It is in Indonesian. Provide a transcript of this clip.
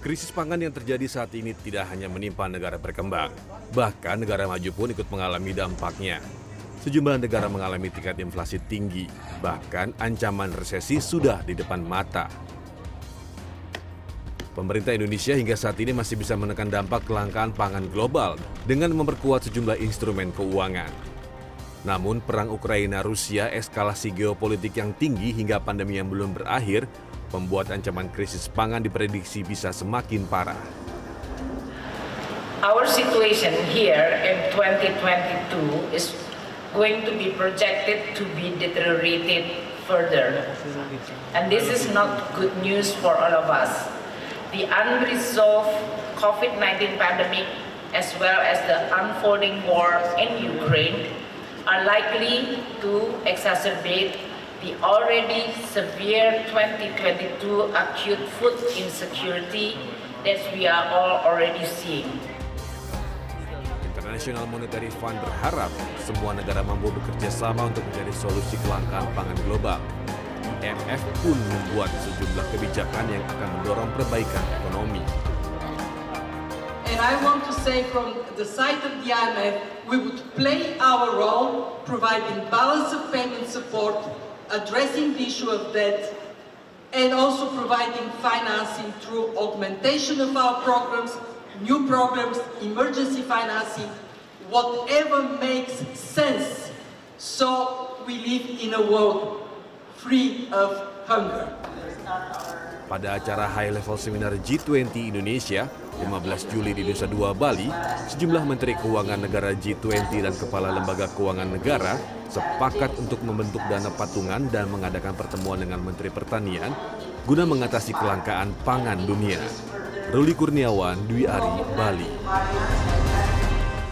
Krisis pangan yang terjadi saat ini tidak hanya menimpa negara berkembang, bahkan negara maju pun ikut mengalami dampaknya. Sejumlah negara mengalami tingkat inflasi tinggi, bahkan ancaman resesi sudah di depan mata. Pemerintah Indonesia hingga saat ini masih bisa menekan dampak kelangkaan pangan global dengan memperkuat sejumlah instrumen keuangan. Namun perang Ukraina-Rusia eskalasi geopolitik yang tinggi hingga pandemi yang belum berakhir membuat ancaman krisis pangan diprediksi bisa semakin parah. Our situation here in 2022 is going to be projected to be deteriorated further. And this is not good news for all of us. The unresolved COVID-19 pandemic as well as the unfolding war in Ukraine are likely to exacerbate the already severe 2022 acute food insecurity that we are all already seeing. International Monetary Fund berharap semua negara mampu bekerja sama untuk mencari solusi kelangkaan pangan global. IMF pun membuat sejumlah kebijakan yang akan mendorong perbaikan ekonomi. And I want to say from the side of the IMF, we would play our role providing balance of payment support addressing the issue of debt, and also providing financing through augmentation of our programs, new programs, emergency financing, whatever makes sense. So we live in a world free of hunger. Pada acara High Level Seminar G20 Indonesia, 15 Juli di Nusa Dua, Bali, sejumlah Menteri Keuangan negara G20 dan Kepala Lembaga Keuangan Negara sepakat untuk membentuk dana patungan dan mengadakan pertemuan dengan Menteri Pertanian guna mengatasi kelangkaan pangan dunia. Ruli Kurniawan, Dwi Ari, Bali.